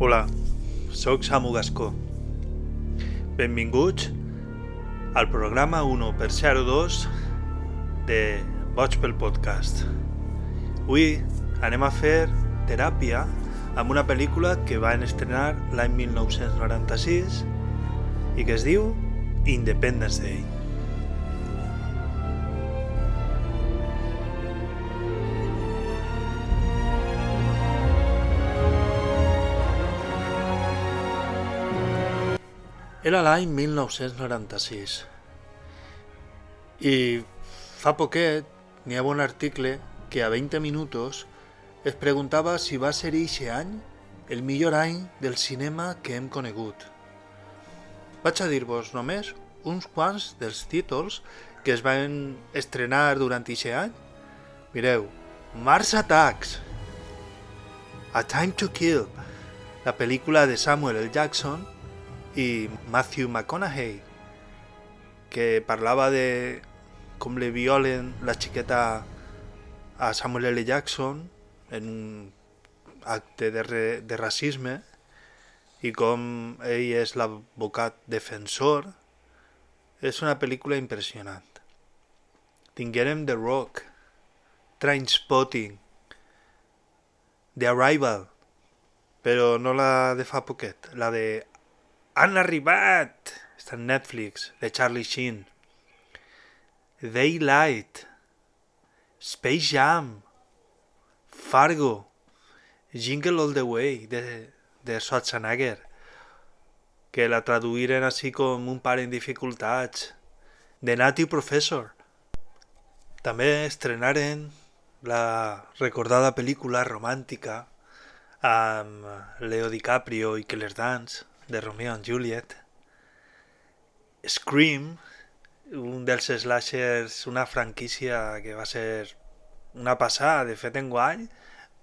Hola, sóc Samu Gascó. Benvinguts al programa 1 per 02 de Boig pel Podcast. Avui anem a fer teràpia amb una pel·lícula que van estrenar l'any 1996 i que es diu Independence Day. Era l'any 1996 i fa poquet n'hi havia un article que a 20 minuts es preguntava si va ser eixe any el millor any del cinema que hem conegut. Vaig a dir-vos només uns quants dels títols que es van estrenar durant eixe any. Mireu, Mars Attacks, A Time to Kill, la pel·lícula de Samuel L. Jackson i Matthew McConaughey, que parlava de com li violen la xiqueta a Samuel L. Jackson en un acte de, re, de racisme i com ell és l'advocat defensor, és una pel·lícula impressionant. Tinguérem The Rock, Trainspotting, The Arrival, però no la de fa poquet, la de han arribat! Està en Netflix, de Charlie Sheen. Daylight. Space Jam. Fargo. Jingle All the Way, de, de Schwarzenegger. Que la traduïren així com un pare en dificultats. The Native Professor. També estrenaren la recordada pel·lícula romàntica amb Leo DiCaprio i Claire Dance de Romeo and Juliet. Scream, un dels slashers, una franquícia que va ser una passada, de fet en guany,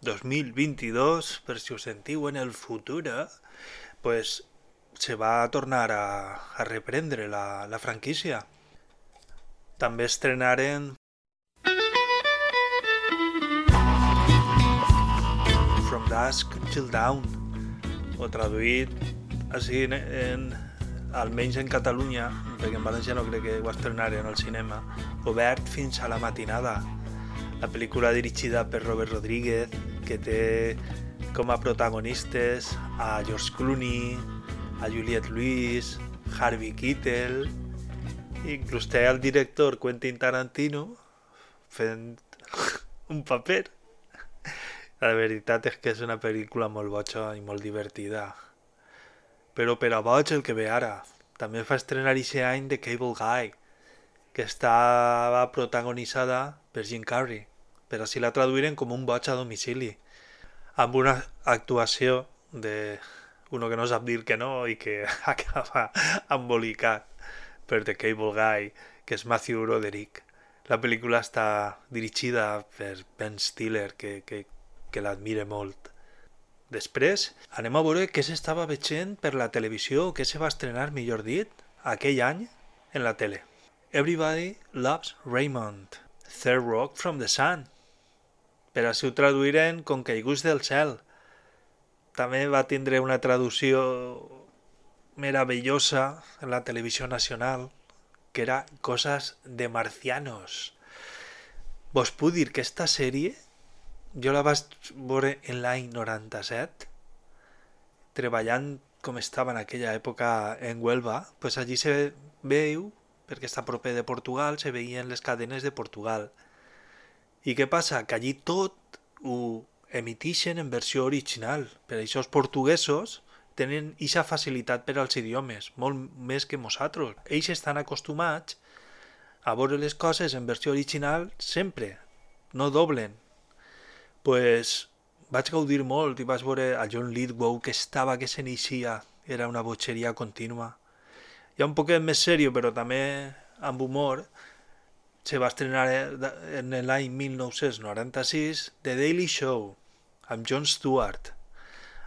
2022, per si us sentiu en el futur, pues, se va tornar a, a reprendre la, la franquícia. També estrenaren From Dusk Till Dawn, o traduït així en, en, almenys en Catalunya, perquè en València no crec que ho estrenaren al cinema, obert fins a la matinada. La pel·lícula dirigida per Robert Rodríguez, que té com a protagonistes a George Clooney, a Juliette Lewis, Harvey Keitel, inclús té el director Quentin Tarantino fent un paper. La veritat és que és una pel·lícula molt boja i molt divertida. Però per a boig el que ve ara. També fa estrenar aquest any The Cable Guy, que estava protagonitzada per Jim Carrey, per així la traduïren com un boig a domicili, amb una actuació de uno que no sap dir que no i que acaba embolicat per The Cable Guy, que és Matthew Broderick. La pel·lícula està dirigida per Ben Stiller, que, que, que l'admire molt. Després anem a veure què s'estava veient per la televisió, què se va estrenar, millor dit, aquell any en la tele. Everybody Loves Raymond, Third Rock from the Sun. Per així ho traduïren com caiguts del cel. També va tindre una traducció meravellosa en la televisió nacional, que era Coses de marcianos. Vos puc dir que esta sèrie jo la vaig veure en l'any 97, treballant com estava en aquella època en Huelva, pues allí se veu, perquè està proper de Portugal, se veien les cadenes de Portugal. I què passa? Que allí tot ho emitixen en versió original. Per això els portuguesos tenen eixa facilitat per als idiomes, molt més que nosaltres. Ells estan acostumats a veure les coses en versió original sempre, no doblen, pues, vaig gaudir molt i vaig veure a John Lithgow que estava, que s'inicia, era una botxeria contínua. Ja un poquet més seriós, però també amb humor, se va estrenar en l'any 1996 The Daily Show, amb Jon Stewart.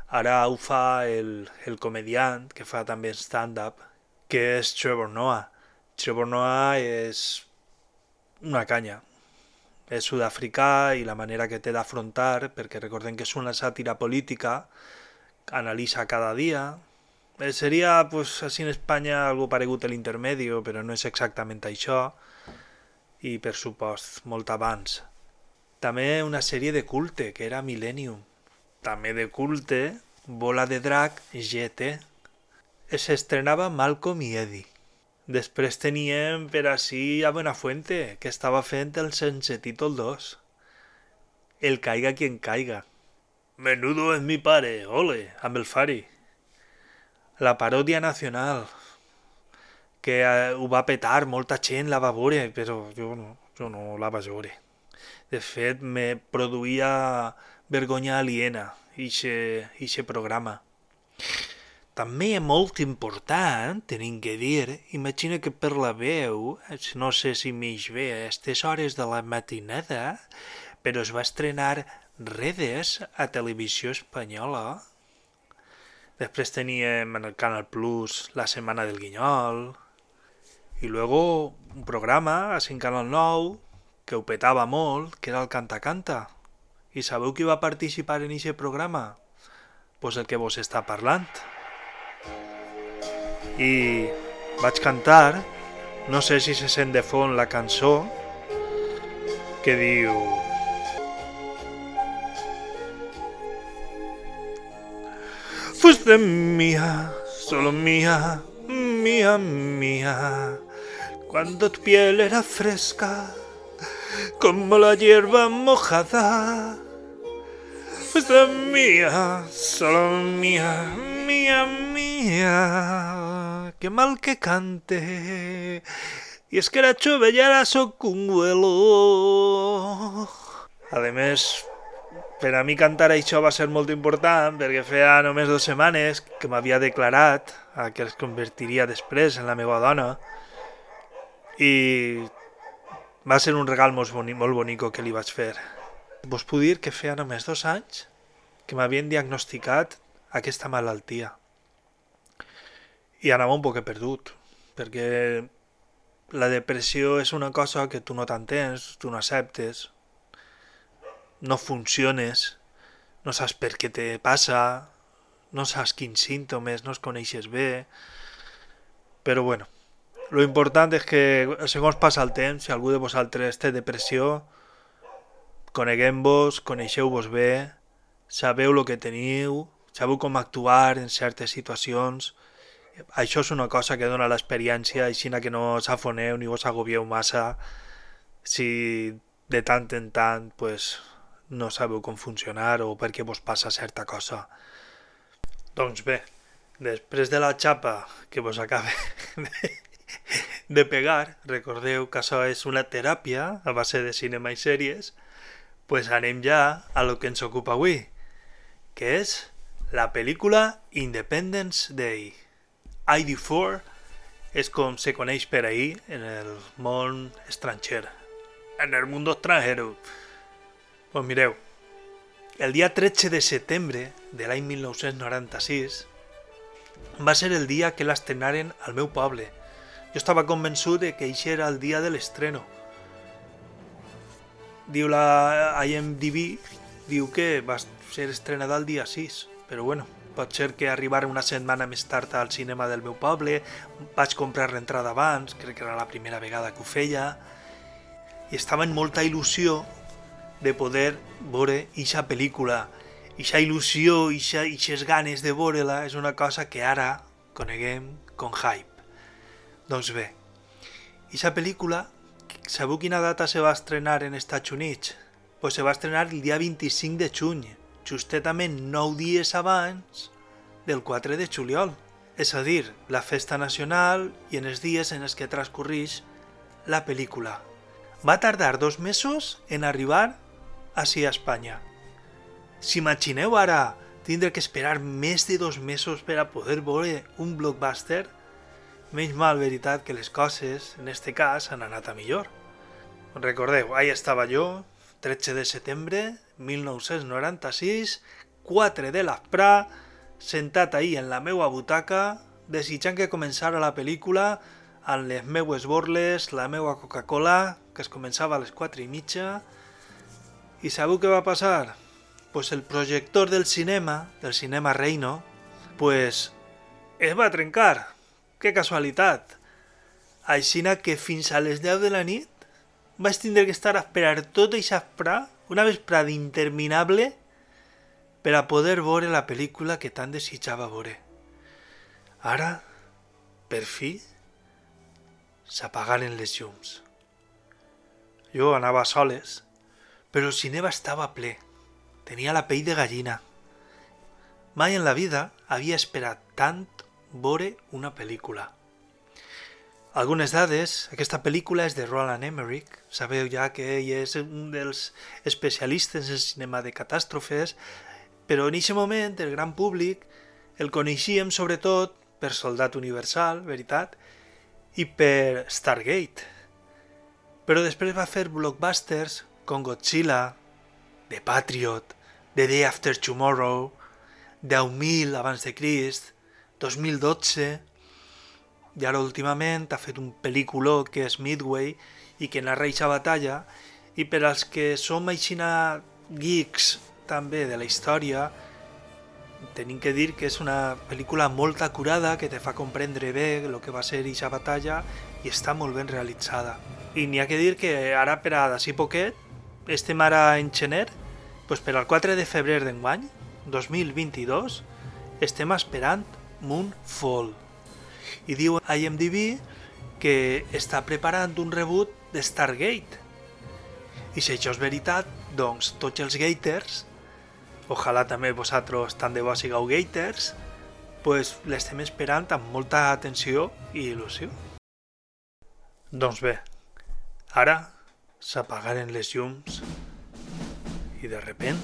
Ara ho fa el, el comediant, que fa també stand-up, que és Trevor Noah. Trevor Noah és una canya, és sud-africà i la manera que té d'afrontar, perquè recordem que és una sàtira política, analiza cada dia. Eh, seria, pues, així en Espanya, algo paregut a l'intermedio, però no és exactament això. I, per supost, molt abans. També una sèrie de culte, que era Millennium. També de culte, Bola de Drac GT. S'estrenava Malcolm i Eddie. Després teníem per així a Buenafuente, que estava fent el sense títol 2. El caiga quien caiga. Menudo es mi pare, ole, amb el Fari. La paròdia nacional, que eh, ho va petar, molta gent la va veure, però no, jo no la vaig. De fet, me produïa vergonya aliena, ixe programa. També és molt important, tenim que dir, imagina que per la veu, no sé si m'eix bé a aquestes hores de la matinada, però es va estrenar Redes a televisió espanyola. Després teníem en el Canal Plus La Setmana del Guinyol, i luego un programa a 5 Canal 9 que ho petava molt, que era el Canta Canta. I sabeu qui va participar en aquest programa? Pues el que vos està parlant. I vaig cantar, no sé si se sent de la cançó, que diu... Fuiste mía, solo mía, mía, mía, cuando tu piel era fresca, como la hierba mojada. Fuiste mía, solo mía, mía, mía, qué mal que cante. Y es que la chuvellera soc un vuelo. Además, per a mi cantar això va ser molt important perquè feia només dues setmanes que m'havia declarat a que es convertiria després en la meva dona i va ser un regal molt, boni, molt bonico que li vaig fer. Vos puc dir que feia només dos anys que m'havien diagnosticat aquesta malaltia i anava un poc perdut perquè la depressió és una cosa que tu no t'entens, tu no acceptes, no funciones, no saps per què te passa, no saps quins símptomes, no es coneixes bé... Però bueno, lo important és que segons passa el temps, si algú de vosaltres té depressió, coneguem-vos, coneixeu-vos bé, sabeu el que teniu, sabeu com actuar en certes situacions. Això és una cosa que dona l'experiència, així que no s'afoneu ni vos agobieu massa si de tant en tant pues, no sabeu com funcionar o per què vos passa certa cosa. Doncs bé, després de la xapa que vos acaba de, de pegar, recordeu que això és una teràpia a base de cinema i sèries, pues anem ja a lo que ens ocupa avui, que és la pel·lícula Independence Day. ID4 és com se coneix per ahir en el món estranger, en el mundo extranjero. Pues mireu, el dia 13 de setembre de l'any 1996 va ser el dia que l'estrenaren al meu poble. Jo estava convençut de que això era el dia de l'estreno. Diu la IMDb, diu que va ser estrenada el dia 6, però bueno, pot ser que arribara una setmana més tard al cinema del meu poble, vaig comprar l'entrada abans, crec que era la primera vegada que ho feia, i estava en molta il·lusió de poder veure ixa pel·lícula. Ixa il·lusió, ixa, ixes ganes de veure-la és una cosa que ara coneguem com hype. Doncs bé, ixa pel·lícula, sabeu quina data se va estrenar en Estats Units? Pues se va estrenar el dia 25 de juny, justetament 9 dies abans del 4 de juliol. És a dir, la festa nacional i en els dies en els que transcorreix la pel·lícula. Va tardar dos mesos en arribar així a Espanya. S'imagineu ara tindre que esperar més de dos mesos per a poder veure un blockbuster? Menys mal veritat que les coses, en este cas, han anat a millor. Recordeu, ahí estava jo, 13 de setembre 1996, 4 de l'asprà, sentat ahí en la meua butaca, desitjant que començara la pel·lícula amb les meues borles, la meua Coca-Cola, que es començava a les 4 i mitja, i sabeu què va passar? pues el projector del cinema, del cinema Reino, pues es va trencar. Que casualitat. Aixina que fins a les 10 de la nit vaig tindre que estar a esperar tot això vesprà, una vesprada interminable, per a poder veure la pel·lícula que tant desitjava veure. Ara, per fi, s'apagaren les llums. Jo anava soles, però el cinema estava ple. Tenia la pell de gallina. Mai en la vida havia esperat tant veure una pel·lícula. Algunes dades, aquesta pel·lícula és de Roland Emmerich, sabeu ja que ell és un dels especialistes en cinema de catàstrofes, però en aquest moment el gran públic el coneixíem sobretot per Soldat Universal, veritat, i per Stargate. Però després va fer blockbusters com Godzilla, The Patriot, The Day After Tomorrow, 10.000 abans de Crist, 2012, i ara últimament ha fet un pel·lículó que és Midway i que narra aquesta batalla i per als que som aixina geeks també de la història tenim que dir que és una pel·lícula molt acurada que te fa comprendre bé el que va ser aquesta batalla i està molt ben realitzada. I n'hi ha que dir que ara per a d'ací poquet estem ara en gener, doncs per al 4 de febrer d'enguany, 2022, estem esperant Moonfall. I diu a IMDb que està preparant un reboot de Stargate. I si això és veritat, doncs tots els gaters ojalà també vosaltres tant de bo sigueu gaters, pues l'estem esperant amb molta atenció i il·lusió. Doncs bé, ara s'apagaren les llums i de repent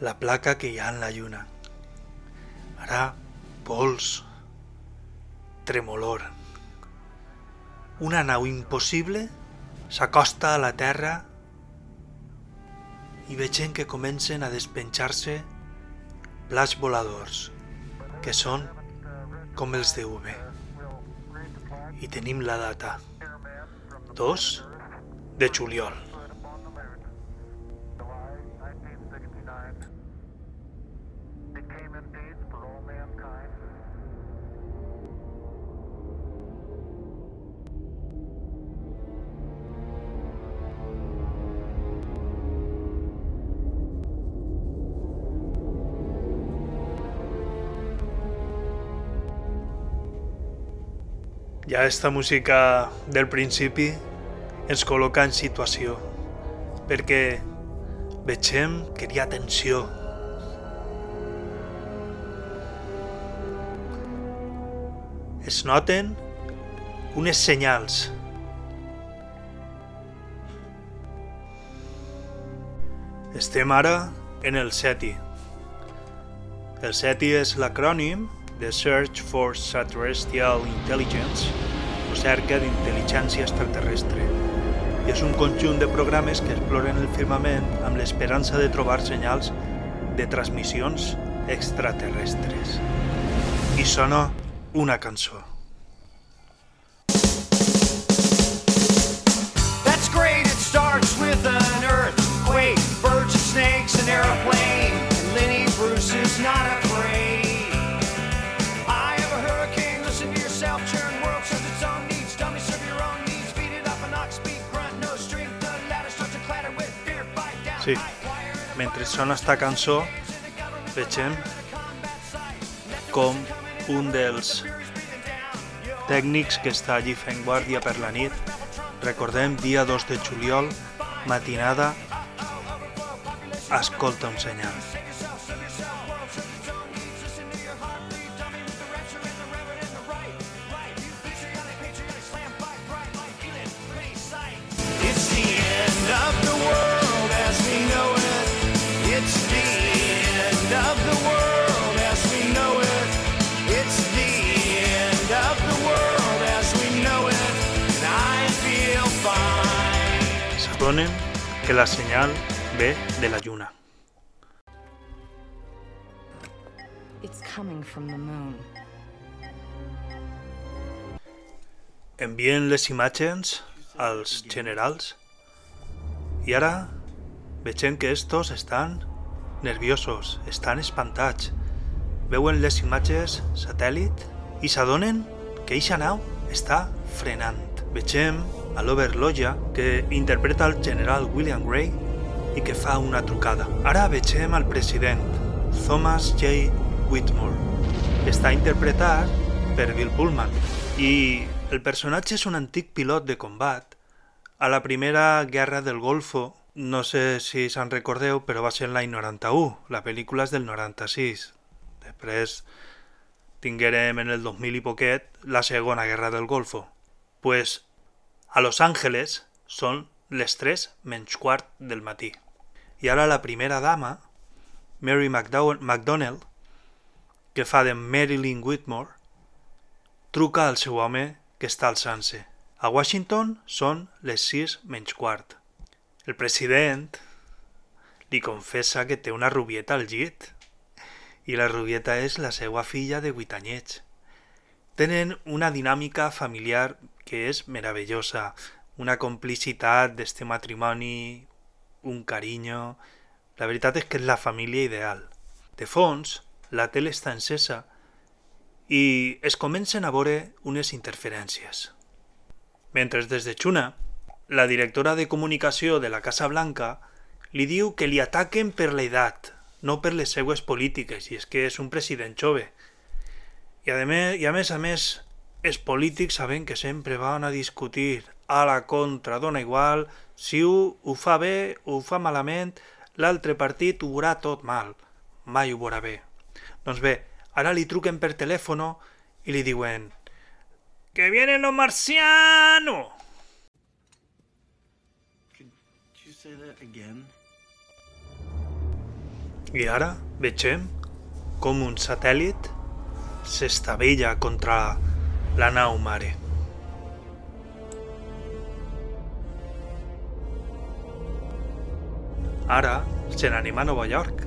la placa que hi ha en la lluna. Ara, pols, tremolor. Una nau impossible s'acosta a la Terra i vegem que comencen a despenjar-se plats voladors, que són com els de UV. I tenim la data, 2 de juliol. Ja esta música del principi ens col·loca en situació, perquè vegem que hi ha tensió. Es noten unes senyals. Estem ara en el SETI. El SETI és l'acrònim The Search for Extraterrestrial Intelligence, o cerca d'intel·ligència extraterrestre, i és un conjunt de programes que exploren el firmament amb l'esperança de trobar senyals de transmissions extraterrestres. I sona una cançó. That's great, it starts with an earthquake, birds and snakes, an airplane, and Lenny Bruce is not afraid. Sí, mentre sona esta cançó, vegem com un dels tècnics que està allí fent guàrdia per la nit, recordem, dia 2 de juliol, matinada, escolta un senyal. S'adonen que la senyal ve de la lluna. It's coming from the moon. Envien les imatges als generals i ara veiem que estos estan nerviosos, estan espantats. Veuen les imatges satèl·lit i s'adonen que eixa nau està frenant. Vegem a l'Overloja que interpreta el general William Gray i que fa una trucada. Ara vegem al president, Thomas J. Whitmore. Està interpretat per Bill Pullman i el personatge és un antic pilot de combat a la primera guerra del Golfo no sé si se'n recordeu, però va ser l'any 91. La pel·lícula és del 96. Després tinguérem en el 2000 i poquet la segona guerra del Golfo. pues a Los Angeles són les 3 menys quart del matí. I ara la primera dama, Mary McDonnell, que fa de Marilyn Whitmore, truca al seu home que està alçant-se. A Washington són les 6 menys quart. El president li confessa que té una rubieta al llit i la rubieta és la seva filla de 8 anyets. Tenen una dinàmica familiar que és meravellosa, una complicitat d'este matrimoni, un carinyo... La veritat és que és la família ideal. De fons, la tele està encesa i es comencen a veure unes interferències. Mentre des de Xuna la directora de comunicació de la Casa Blanca li diu que li ataquen per l'edat, no per les seues polítiques, i és que és un president jove. I a més, i a més, a més, els polítics saben que sempre van a discutir a la contra, dona igual, si ho, ho fa bé ho fa malament, l'altre partit ho veurà tot mal, mai ho veurà bé. Doncs bé, ara li truquen per telèfon i li diuen «Que vienen los marcianos!» I ara vegem com un satèl·lit s'estavella contra la nau mare. Ara se n'anem a Nova York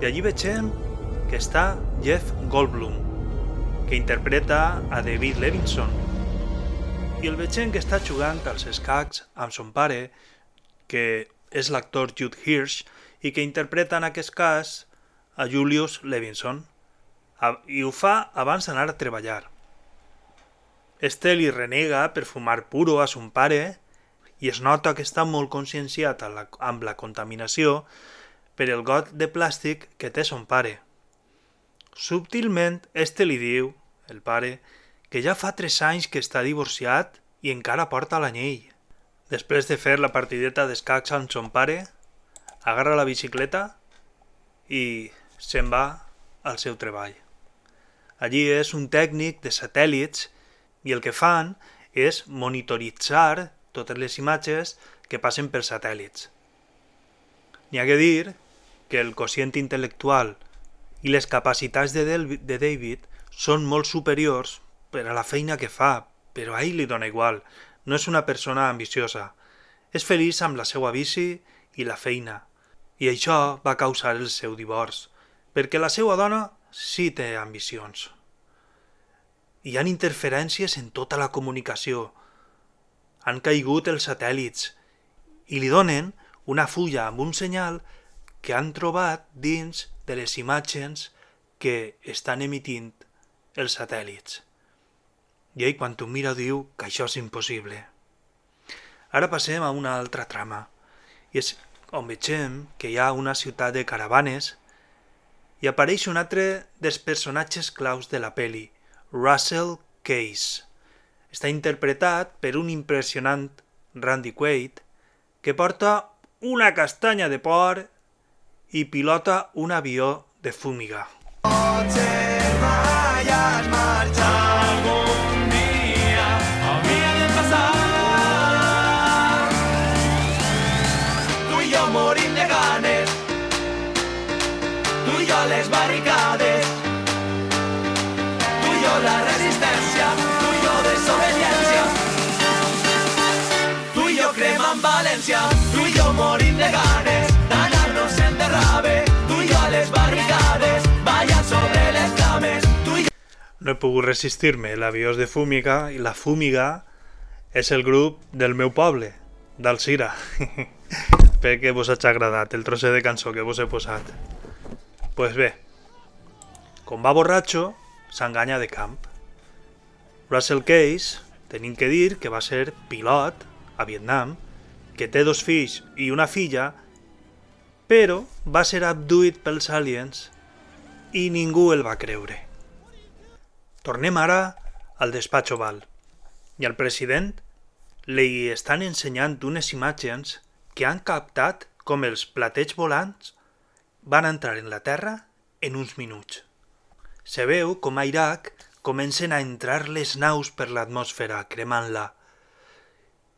i allí vegem que està Jeff Goldblum, que interpreta a David Levinson. I el vegem que està jugant als escacs amb son pare que és l'actor Jude Hirsch i que interpreta en aquest cas a Julius Levinson i ho fa abans d'anar a treballar. Este li renega per fumar puro a son pare i es nota que està molt conscienciat amb la contaminació per el got de plàstic que té son pare. Subtilment, este li diu, el pare, que ja fa tres anys que està divorciat i encara porta l'anyell. Després de fer la partideta d'escacs amb son pare, agarra la bicicleta i se'n va al seu treball. Allí és un tècnic de satèl·lits i el que fan és monitoritzar totes les imatges que passen per satèl·lits. N'hi ha que dir que el quocient intel·lectual i les capacitats de, Del de David són molt superiors per a la feina que fa, però a ell li dona igual, no és una persona ambiciosa. És feliç amb la seva bici i la feina. I això va causar el seu divorç, perquè la seva dona sí té ambicions. Hi han interferències en tota la comunicació. Han caigut els satèl·lits i li donen una fulla amb un senyal que han trobat dins de les imatges que estan emitint els satèl·lits. I ell, quan ho mira, diu que això és impossible. Ara passem a una altra trama, i és on vegem que hi ha una ciutat de caravanes i apareix un altre dels personatges claus de la peli, Russell Case. Està interpretat per un impressionant Randy Quaid que porta una castanya de por i pilota un avió de fúmiga. Oh, les barricades. No he pogut resistir-me, l'avió és de Fúmiga i la Fúmiga és el grup del meu poble, d'Alcira. Espero que vos hagi agradat el trosset de cançó que vos he posat. pues bé, com va borratxo, s'enganya de camp. Russell Case, tenim que dir que va ser pilot a Vietnam, que té dos fills i una filla, però va ser abduït pels aliens i ningú el va creure. Tornem ara al despatx oval i al president li estan ensenyant unes imatges que han captat com els platets volants van entrar en la Terra en uns minuts. Se veu com a Iraq comencen a entrar les naus per l'atmosfera, cremant-la.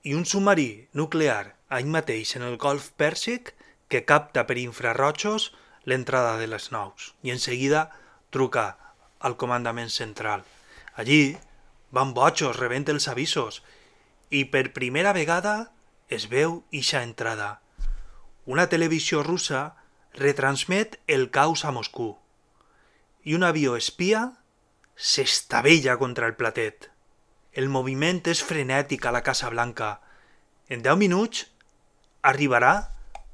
I un submarí nuclear ahí mateix en el golf Pèrsic que capta per infrarrojos l'entrada de les naus i en seguida truca al comandament central. Allí van bojos, rebent els avisos i per primera vegada es veu ixa entrada. Una televisió russa retransmet el caos a Moscú i un avió espia s'estavella contra el platet. El moviment és frenètic a la Casa Blanca. En 10 minuts arribarà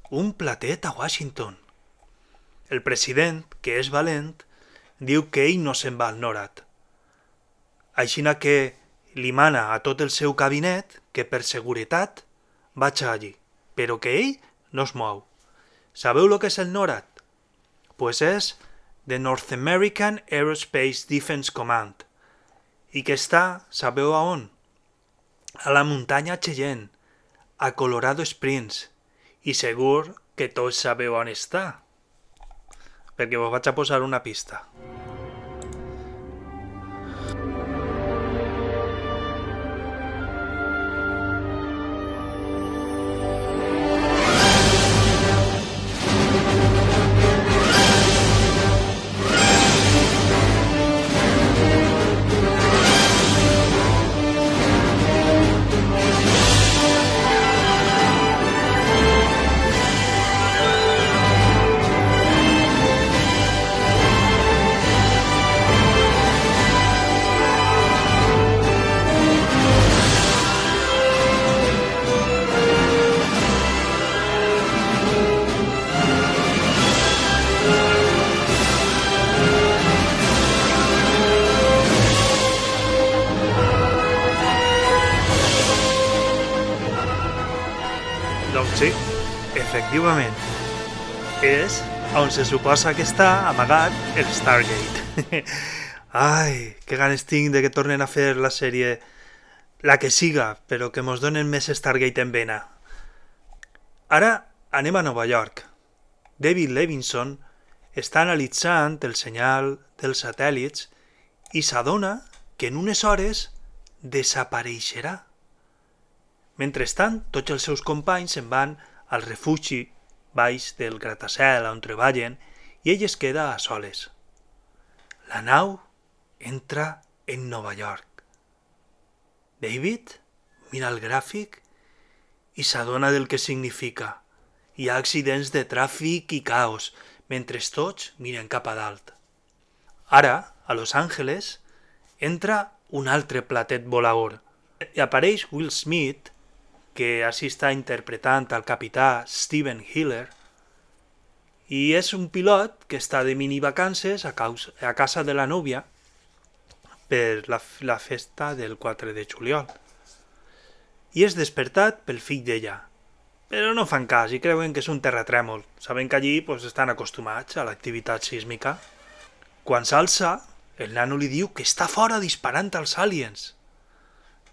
un platet a Washington. El president, que és valent, diu que ell no se'n va al Norat. Aixina que li mana a tot el seu cabinet que per seguretat vaig allí, però que ell no es mou. Sabeu el que és el NORAD? Pues és the North American Aerospace Defense Command i que està, sabeu a on? A la muntanya Cheyenne, a Colorado Springs, i segur que tots sabeu on està, perquè vos vaig a posar una pista. On se suposa que està amagat el Stargate. Ai, que ganes tinc de que tornen a fer la sèrie la que siga, però que mos donen més Stargate en vena. Ara anem a Nova York. David Levinson està analitzant el senyal dels satèl·lits i s'adona que en unes hores desapareixerà. Mentrestant, tots els seus companys se'n van al refugi baix del gratacel on treballen i ell es queda a soles. La nau entra en Nova York. David mira el gràfic i s'adona del que significa. Hi ha accidents de tràfic i caos, mentre tots miren cap a dalt. Ara, a Los Angeles, entra un altre platet volador i apareix Will Smith, que així està interpretant al capità Steven Hiller, i és un pilot que està de mini vacances a, causa, a casa de la nòvia per la, la festa del 4 de juliol. I és despertat pel fill d'ella, però no fan cas i creuen que és un terratrèmol. Saben que allí pues, estan acostumats a l'activitat sísmica. Quan s'alça, el nano li diu que està fora disparant als aliens.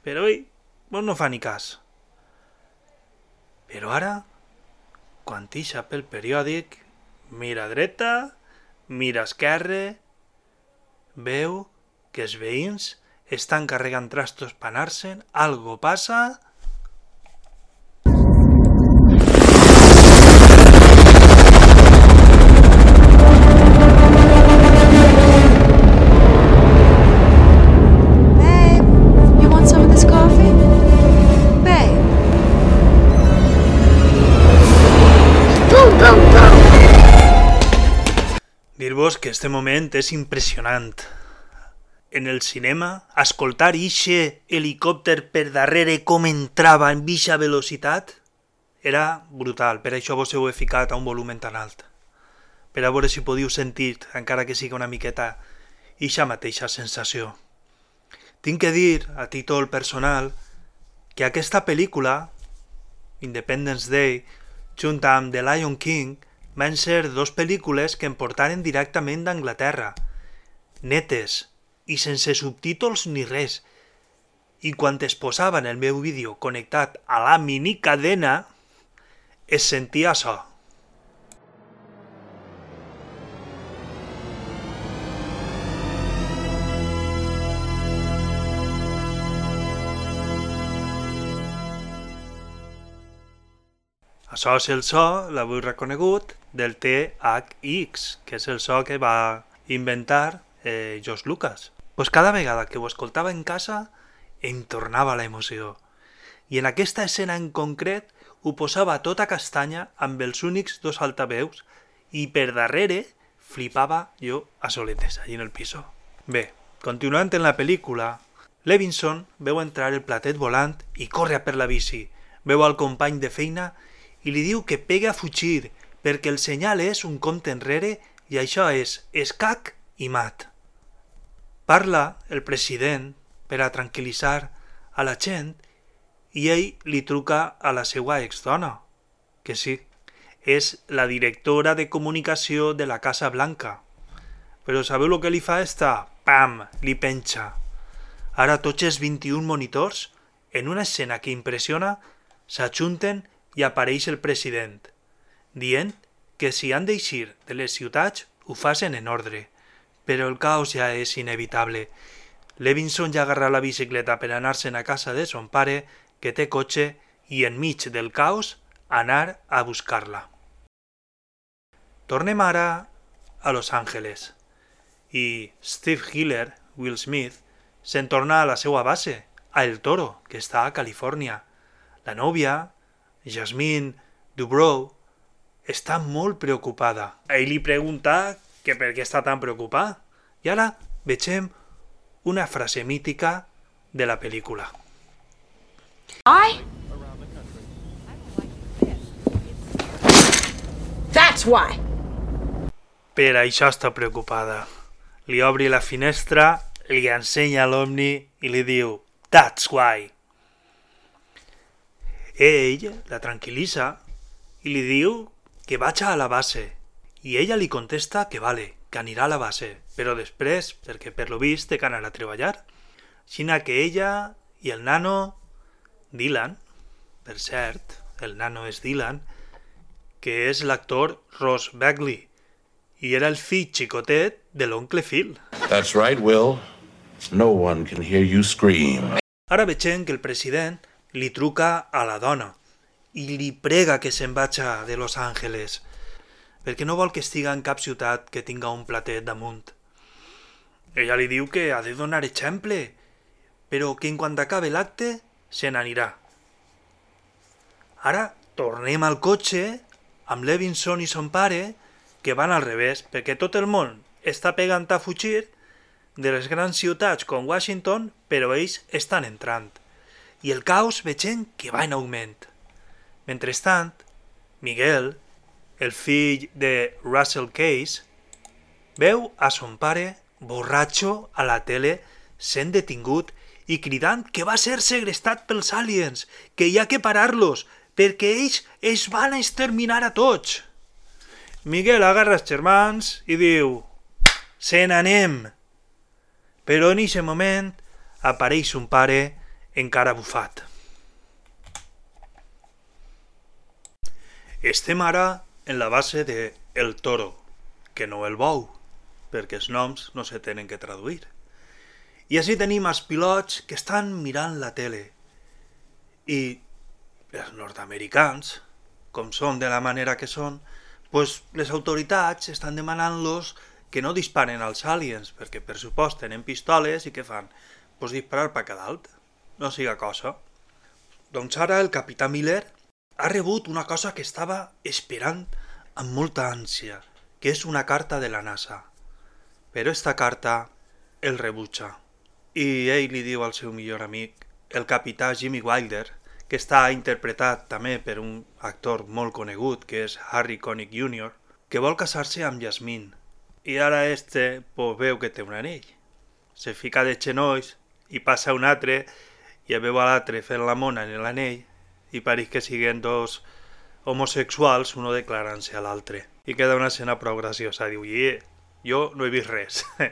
Però ell pues, no fa ni cas. Però ara, quan tixa pel periòdic, mira dreta, mira esquerra, veu que els veïns estan carregant trastos per anar-se'n, algo passa dir-vos que este moment és impressionant. En el cinema, escoltar ixe helicòpter per darrere com entrava en vixa velocitat era brutal, per això vos heu ficat a un volumen tan alt. Per a veure si podíeu sentir, encara que sigui una miqueta, ixa mateixa sensació. Tinc que dir, a títol personal, que aquesta pel·lícula, Independence Day, junt amb The Lion King, van ser dos pel·lícules que em portaren directament d'Anglaterra, netes i sense subtítols ni res. I quan es posava en el meu vídeo connectat a la minicadena, es sentia això. Això és el so, l'avui reconegut, del THX, que és el so que va inventar eh, George Lucas. Pues cada vegada que ho escoltava en casa em tornava la emoció. I en aquesta escena en concret ho posava tota castanya amb els únics dos altaveus i per darrere flipava jo a soletes, allí en el piso. Bé, continuant en la pel·lícula, Levinson veu entrar el platet volant i corre per la bici. Veu al company de feina i li diu que pegue a fugir perquè el senyal és un compte enrere i això és escac i mat. Parla el president per a tranquil·litzar a la gent i ell li truca a la seva exdona, que sí, és la directora de comunicació de la Casa Blanca. Però sabeu el que li fa esta? Pam! Li penja. Ara tots els 21 monitors, en una escena que impressiona, s'ajunten i apareix el president, dient que si han d'eixir de les ciutats ho facin en ordre, però el caos ja és inevitable. Levinson ja agarra la bicicleta per anar-se'n a casa de son pare, que té cotxe, i enmig del caos anar a buscar-la. Tornem ara a Los Angeles i Steve Hiller, Will Smith, se'n torna a la seva base, a El Toro, que està a Califòrnia. La nòvia, Jasmine Dubrow, està molt preocupada. Ell li pregunta que per què està tan preocupada. I ara vegem una frase mítica de la pel·lícula. I? That's why. Per això està preocupada. Li obri la finestra, li ensenya l'Omni i li diu That's why. Ell la tranquil·litza i li diu que vaig a la base i ella li contesta que vale, que anirà a la base, però després, perquè per lo vist té que anar a treballar. Xina que ella i el nano, Dylan, per cert, el nano és Dylan, que és l'actor Ross Bagley, i era el fill xicotet de l'oncle Phil. That's right, Will. No one can hear you scream. Ara veiem que el president li truca a la dona i li prega que se'n vaja de Los Angeles, perquè no vol que estiga en cap ciutat que tinga un platet damunt. Ella li diu que ha de donar exemple, però que en quan acabe l'acte se n'anirà. Ara tornem al cotxe amb Levinson i son pare, que van al revés, perquè tot el món està pegant a fugir de les grans ciutats com Washington, però ells estan entrant. I el caos veiem que va en augment. Mentrestant, Miguel, el fill de Russell Case, veu a son pare borratxo a la tele sent detingut i cridant que va ser segrestat pels aliens, que hi ha que parar-los, perquè ells es van exterminar a tots. Miguel agarra els germans i diu «Se n'anem!» Però en aquest moment apareix un pare encara bufat. Estem ara en la base de El Toro, que no el bou, perquè els noms no se tenen que traduir. I així tenim els pilots que estan mirant la tele. I els nord-americans, com són de la manera que són, pues les autoritats estan demanant-los que no disparen als aliens, perquè per supost tenen pistoles i què fan? Pues disparar per cada alt. No siga cosa. Doncs ara el capità Miller ha rebut una cosa que estava esperant amb molta ànsia, que és una carta de la NASA. Però esta carta el rebutja. I ell li diu al seu millor amic, el capità Jimmy Wilder, que està interpretat també per un actor molt conegut, que és Harry Connick Jr., que vol casar-se amb Jasmine. I ara este pues, veu que té un anell. Se fica de genolls i passa un altre i veu a l'altre fent la mona en l'anell i pareix que siguen dos homosexuals, uno declarant-se a l'altre. I queda una escena prou graciosa. Diu, yeah, jo no he vist res.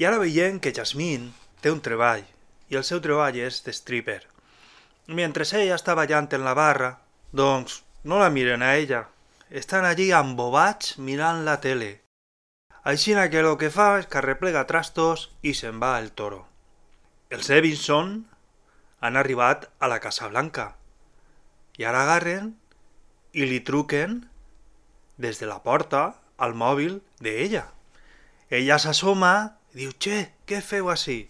I ara veiem que Jasmine té un treball i el seu treball és de stripper. Mentre ella està ballant en la barra, doncs no la miren a ella. Estan allí embobats mirant la tele. Així que el que fa és que arreplega trastos i se'n va el toro. Els Evinson han arribat a la Casa Blanca i ara agarren i li truquen des de la porta al mòbil d'ella. Ella s'assoma i diu, «Che, què feu així?»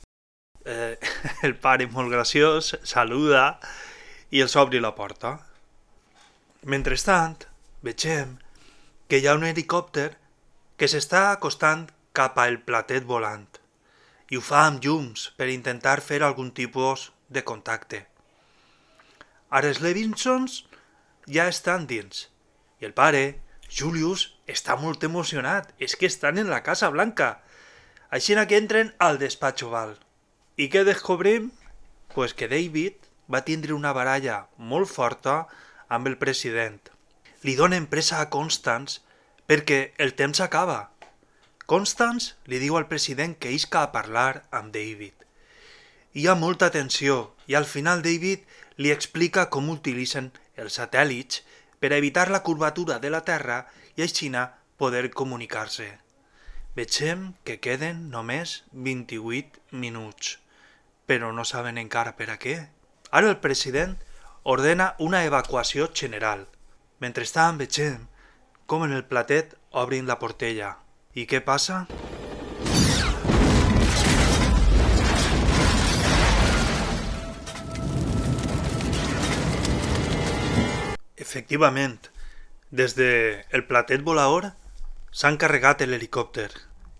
eh, el pare molt graciós saluda i els obri la porta. Mentrestant, vegem que hi ha un helicòpter que s'està acostant cap al platet volant i ho fa amb llums per intentar fer algun tipus de contacte. Ara els Levinsons ja estan dins i el pare, Julius, està molt emocionat. És que estan en la Casa Blanca. Així que entren al despatx oval. I què descobrim? Pues que David va tindre una baralla molt forta amb el president. Li donen presa a Constance perquè el temps acaba. Constance li diu al president que isca a parlar amb David. Hi ha molta tensió i al final David li explica com utilitzen els satèl·lits per evitar la curvatura de la Terra i així poder comunicar-se. Vegem que queden només 28 minuts però no saben encara per a què. Ara el president ordena una evacuació general. Mentrestant vegem com en el platet obrin la portella. I què passa? Efectivament, des de el platet volador s'han carregat l'helicòpter.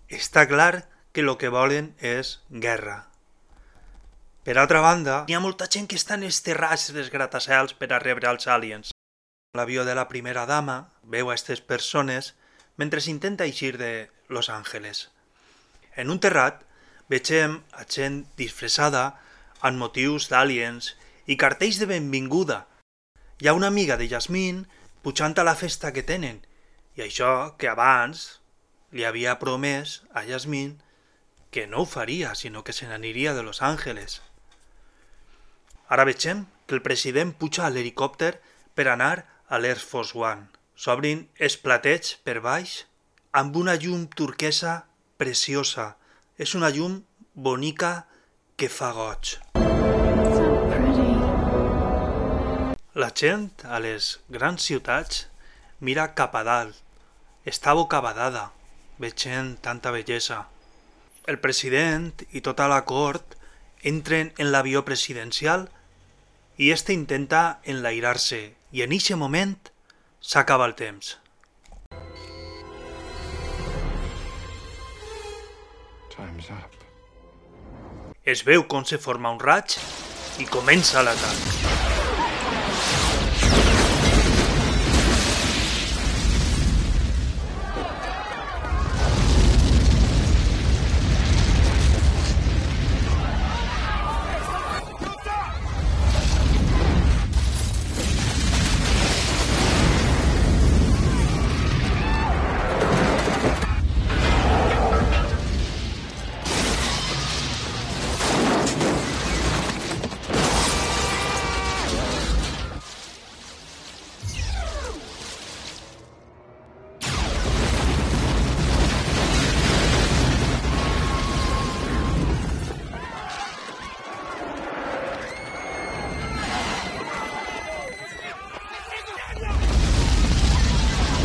Està clar que el que volen és guerra. Per altra banda, hi ha molta gent que està en els terrats dels gratacels per a rebre els aliens. L'avió de la primera dama veu a aquestes persones mentre s'intenta eixir de Los Angeles. En un terrat vegem a gent disfressada amb motius d'aliens i cartells de benvinguda. Hi ha una amiga de Jasmine pujant a la festa que tenen i això que abans li havia promès a Jasmine que no ho faria, sinó que se n'aniria de Los Angeles. Ara vegem que el president puja a l'helicòpter per anar a l'Air Force One. S'obrin els platets per baix amb una llum turquesa preciosa. És una llum bonica que fa goig. La gent a les grans ciutats mira cap a dalt. Està bocabadada, veient tanta bellesa. El president i tota la cort entren en l'avió presidencial i este intenta enlairar-se i en eixe moment s'acaba el temps. Time's up. Es veu com se forma un raig i comença l'atac.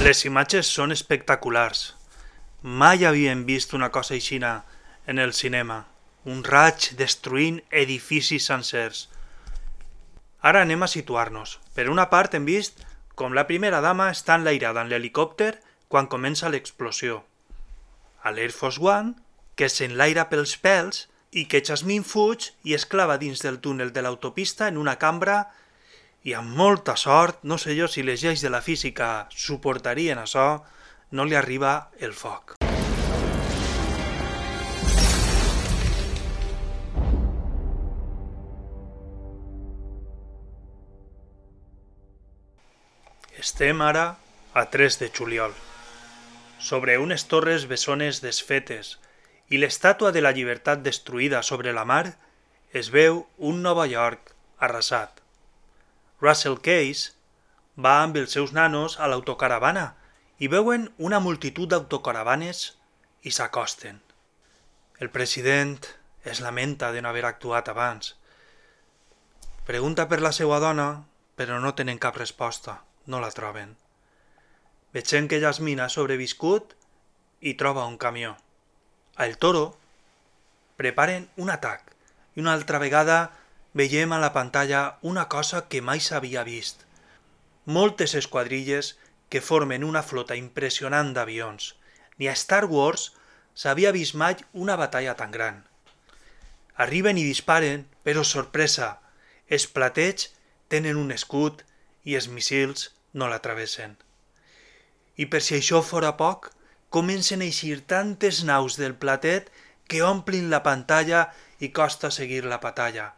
Les imatges són espectaculars. Mai havien vist una cosa aixina en el cinema. Un raig destruint edificis sencers. Ara anem a situar-nos. Per una part hem vist com la primera dama està enlairada en l'helicòpter quan comença l'explosió. A l'Air Force One, que s'enlaira pels pèls i que Jasmine fuig i es clava dins del túnel de l'autopista en una cambra i amb molta sort, no sé jo si les lleis de la física suportarien això, no li arriba el foc. Estem ara a 3 de juliol. Sobre unes torres bessones desfetes i l'estàtua de la llibertat destruïda sobre la mar es veu un Nova York arrasat. Russell Case va amb els seus nanos a l'autocaravana i veuen una multitud d'autocaravanes i s'acosten. El president es lamenta de no haver actuat abans. Pregunta per la seva dona, però no tenen cap resposta no la troben. Veiem que Jasmine ha sobreviscut i troba un camió. A El Toro preparen un atac i una altra vegada veiem a la pantalla una cosa que mai s'havia vist. Moltes esquadrilles que formen una flota impressionant d'avions. Ni a Star Wars s'havia vist mai una batalla tan gran. Arriben i disparen, però sorpresa, els plateig tenen un escut i els missils no la travessen. I per si això fora poc, comencen a eixir tantes naus del platet que omplin la pantalla i costa seguir la batalla.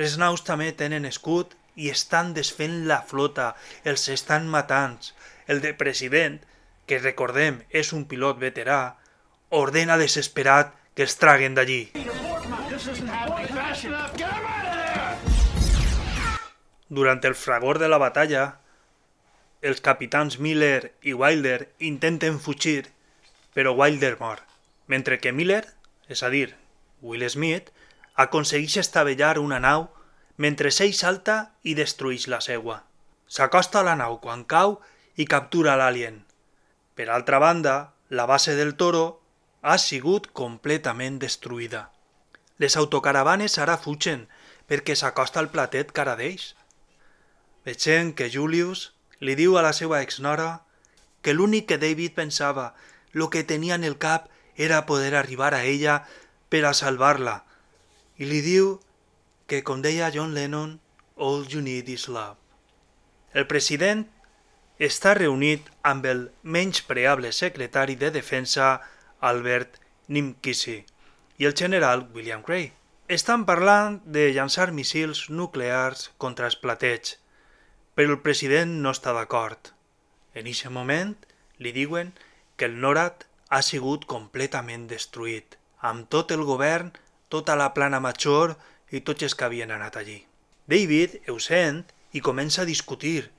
Les naus també tenen escut i estan desfent la flota, els estan matant. El de president, que recordem és un pilot veterà, ordena desesperat que els traguen d'allí. Durant el fragor de la batalla, els capitans Miller i Wilder intenten fugir, però Wilder mor, mentre que Miller, és a dir, Will Smith, aconsegueix estavellar una nau mentre ell salta i destrueix la seua. S'acosta a la nau quan cau i captura l'alien. Per altra banda, la base del Toro ha sigut completament destruïda. Les autocaravanes ara fugen perquè s'acosta al platet cara d'ells. Veiem que Julius li diu a la seva exnora que l'únic que David pensava, lo que tenia en el cap, era poder arribar a ella per a salvar-la. I li diu que, com deia John Lennon, all you need is love. El president està reunit amb el menys preable secretari de defensa Albert Nimkisi i el general William Gray. Estan parlant de llançar missils nuclears contra els platets però el president no està d'acord. En aquest moment li diuen que el NORAD ha sigut completament destruït, amb tot el govern, tota la plana major i tots els que havien anat allí. David ho sent i comença a discutir.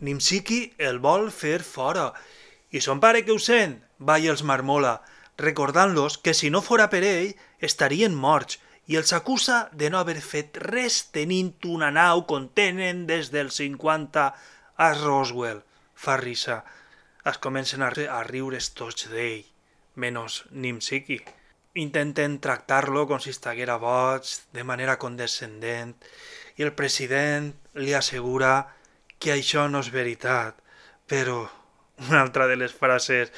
Nimsiki el vol fer fora i son pare que ho sent va i els marmola, recordant-los que si no fora per ell estarien morts i els acusa de no haver fet res tenint una nau com tenen des del 50 a Roswell. Fa risa. Es comencen a, riure tots d'ell, menys Nimsiki. Intenten tractar-lo com si estiguera boig, de manera condescendent, i el president li assegura que això no és veritat, però una altra de les frases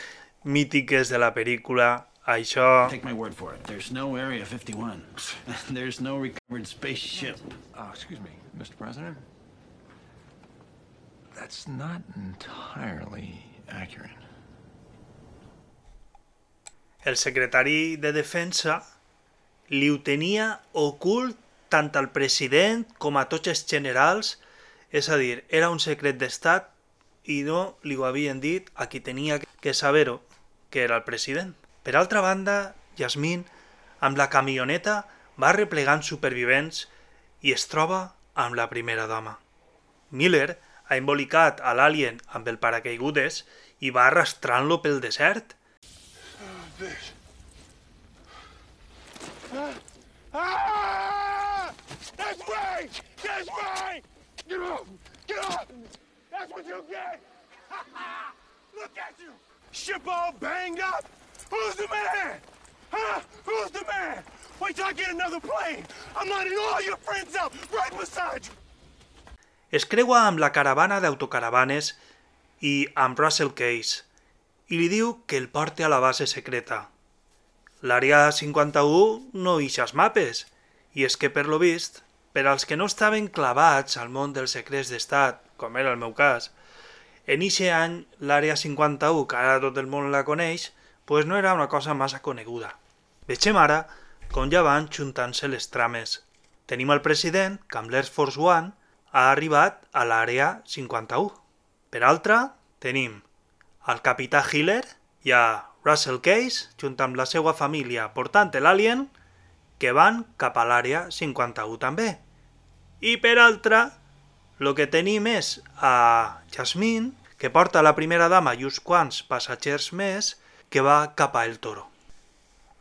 mítiques de la pel·lícula això... Take my word for it. There's no Area 51. There's no recovered spaceship. Uh, excuse me, Mr. President. That's not entirely accurate. El secretari de Defensa li ho tenia ocult tant al president com a tots els generals, és a dir, era un secret d'estat i no li ho havien dit a qui tenia que saber-ho, que era el president. Per altra banda, Yasmin, amb la camioneta, va replegant supervivents i es troba amb la primera dama. Miller ha embolicat a l'alien amb el paracaigudes i va arrastrant-lo pel desert. Ah! That's right! That's right! Get off! Get off! That's what you get! Look at you! Ship all banged up! Who's the man? Huh? Who's the man? Wait till I get another plane. I'm lining all your friends up right beside you. Es creua amb la caravana d'autocaravanes i amb Russell Case i li diu que el porti a la base secreta. L'àrea 51 no ix als mapes, i és que per lo vist, per als que no estaven clavats al món dels secrets d'estat, com era el meu cas, en ixe any l'àrea 51, que ara tot el món la coneix, pues no era una cosa massa coneguda. Vegem ara com ja van juntant-se les trames. Tenim el president que amb l'Air Force One ha arribat a l'àrea 51. Per altra, tenim el capità Hiller i a Russell Case, junt amb la seva família portant l'Alien, que van cap a l'àrea 51 també. I per altra, el que tenim és a Jasmine, que porta la primera dama i uns quants passatgers més, que va cap a El Toro.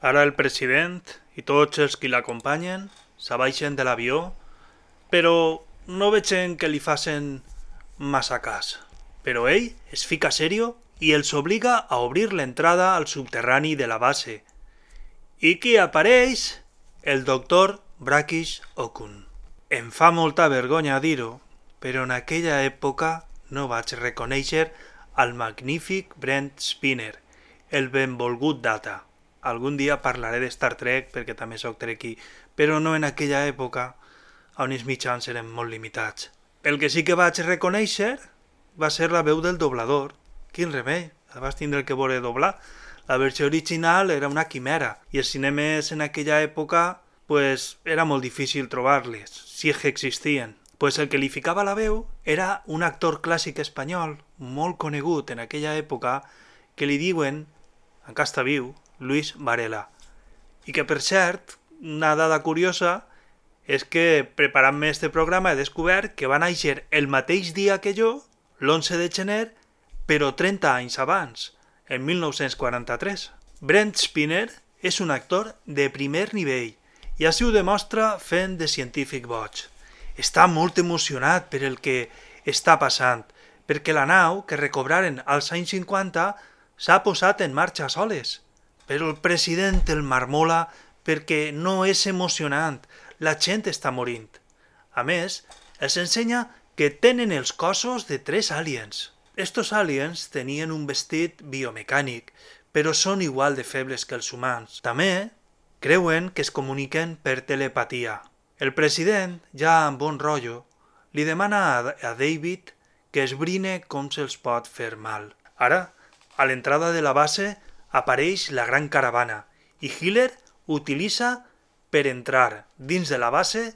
Ara el president i tots els qui l'acompanyen s'abaixen de l'avió, però no vegen que li facin massa cas. Però ell es fica serio i els obliga a obrir l'entrada al subterrani de la base. I qui apareix? El doctor Brakish Okun. Em fa molta vergonya dir-ho, però en aquella època no vaig reconèixer el magnífic Brent Spinner, el benvolgut Data. Algun dia parlaré de Star Trek perquè també sóc trequi, però no en aquella època on els mitjans eren molt limitats. El que sí que vaig reconèixer va ser la veu del doblador. Quin remei, vas tindre que voler doblar. La versió original era una quimera i els cinemes en aquella època pues, era molt difícil trobar-les, si és que existien. Pues el que li ficava la veu era un actor clàssic espanyol molt conegut en aquella època que li diuen, encara està viu, Luis Varela. I que, per cert, una dada curiosa és que preparant-me este programa he descobert que va néixer el mateix dia que jo, l'11 de gener, però 30 anys abans, en 1943. Brent Spinner és un actor de primer nivell i així ho demostra fent de científic boig. Està molt emocionat per el que està passant, perquè la nau que recobraren als anys 50 s'ha posat en marxa soles. Però el president el marmola perquè no és emocionant, la gent està morint. A més, els ensenya que tenen els cossos de tres aliens. Estos aliens tenien un vestit biomecànic, però són igual de febles que els humans. També creuen que es comuniquen per telepatia. El president, ja amb bon rotllo, li demana a, David que esbrine com se'ls pot fer mal. Ara, a l'entrada de la base apareix la gran caravana i Hiller utilitza per entrar dins de la base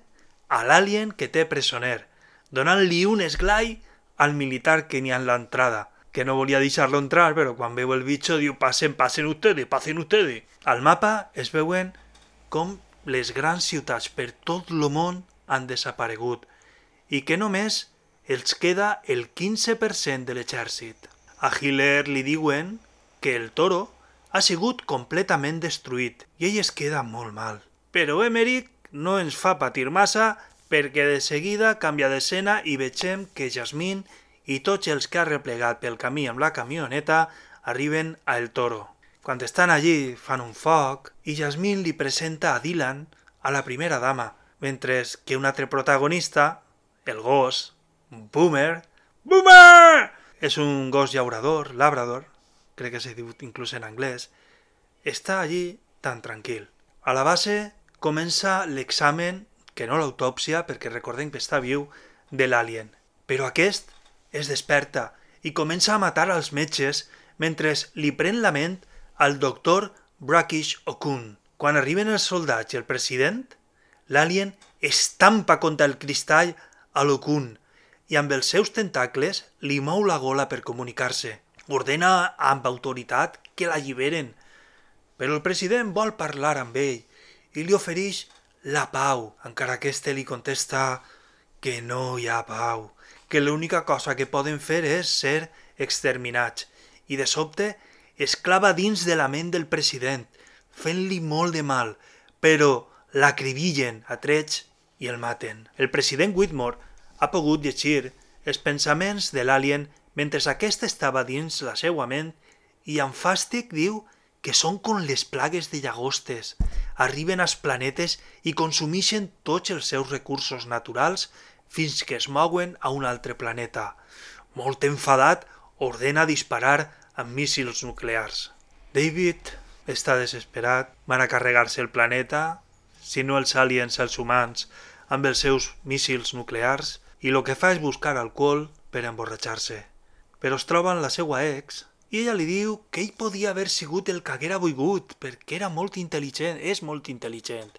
a l'alien que té presoner, donant-li un esglai al militar que ha en l'entrada, que no volia deixar-lo entrar, però quan veu el bitxo diu passen, passen ustedes, passen ustedes. Al mapa es veuen com les grans ciutats per tot el món han desaparegut i que només els queda el 15% de l'exèrcit. A Hitler li diuen que el toro ha sigut completament destruït i ell es queda molt mal. Però Emmerich no ens fa patir massa perquè de seguida canvia d'escena i vegem que Jasmine i tots els que ha replegat pel camí amb la camioneta arriben a El Toro. Quan estan allí fan un foc i Jasmine li presenta a Dylan a la primera dama, mentre que un altre protagonista, el gos, boomer, boomer! És un gos llaurador, labrador, crec que se diu inclús en anglès, està allí tan tranquil. A la base comença l'examen, que no l'autòpsia, perquè recordem que està viu, de l'alien. Però aquest es desperta i comença a matar als metges mentre li pren la ment al doctor Brackish Okun. Quan arriben els soldats i el president, l'alien estampa contra el cristall a l'Okun i amb els seus tentacles li mou la gola per comunicar-se. Ordena amb autoritat que l'alliberen, però el president vol parlar amb ell i li ofereix la pau, encara que este li contesta que no hi ha pau, que l'única cosa que poden fer és ser exterminats. I de sobte es clava dins de la ment del president, fent-li molt de mal, però l'acribillen a trets i el maten. El president Whitmore ha pogut llegir els pensaments de l'alien mentre aquest estava dins la seva ment i amb fàstic diu que són com les plagues de llagostes, arriben als planetes i consumeixen tots els seus recursos naturals fins que es mouen a un altre planeta. Molt enfadat, ordena disparar amb míssils nuclears. David està desesperat, van a carregar-se el planeta, si no els aliens, els humans, amb els seus míssils nuclears, i el que fa és buscar alcohol per emborratxar-se. Però es troben la seva ex i ella li diu que ell podia haver sigut el que haguera volgut, perquè era molt intel·ligent, és molt intel·ligent,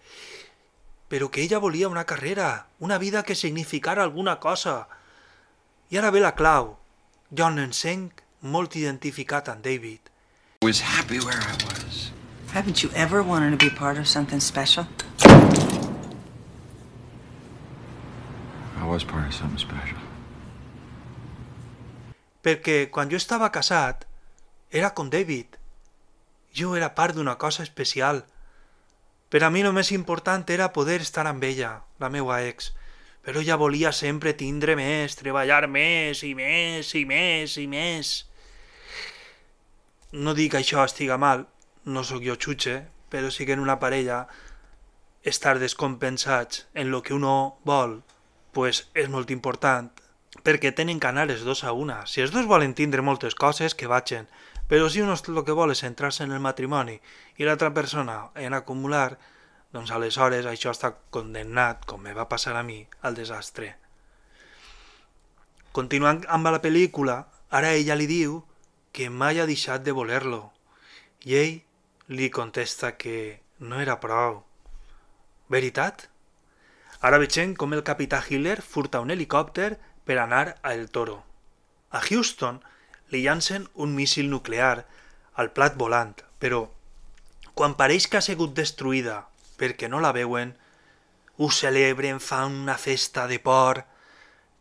però que ella volia una carrera, una vida que significara alguna cosa. I ara ve la clau. John en sent molt identificat amb David. was happy where I was. Haven't you ever wanted to be part of something special? I was part of something special. Perquè quan jo estava casat, era con David. Jo era part d'una cosa especial. Per a mi el més important era poder estar amb ella, la meua ex. Però ella volia sempre tindre més, treballar més i més i més i més. No dic que això estiga mal, no sóc jo xutxe, però sí que en una parella estar descompensats en lo que uno vol, pues és molt important, perquè tenen que anar els dos a una. Si els dos volen tindre moltes coses, que vagin, però si un el que vol és centrar-se en el matrimoni i l'altra persona en acumular, doncs aleshores això està condemnat, com me va passar a mi, al desastre. Continuant amb la pel·lícula, ara ella li diu que mai ha deixat de voler-lo i ell li contesta que no era prou. Veritat? Ara vegem com el capità Hiller furta un helicòpter per anar a El Toro. A Houston li llancen un míssil nuclear al plat volant, però quan pareix que ha sigut destruïda perquè no la veuen, ho celebren, fan una festa de por,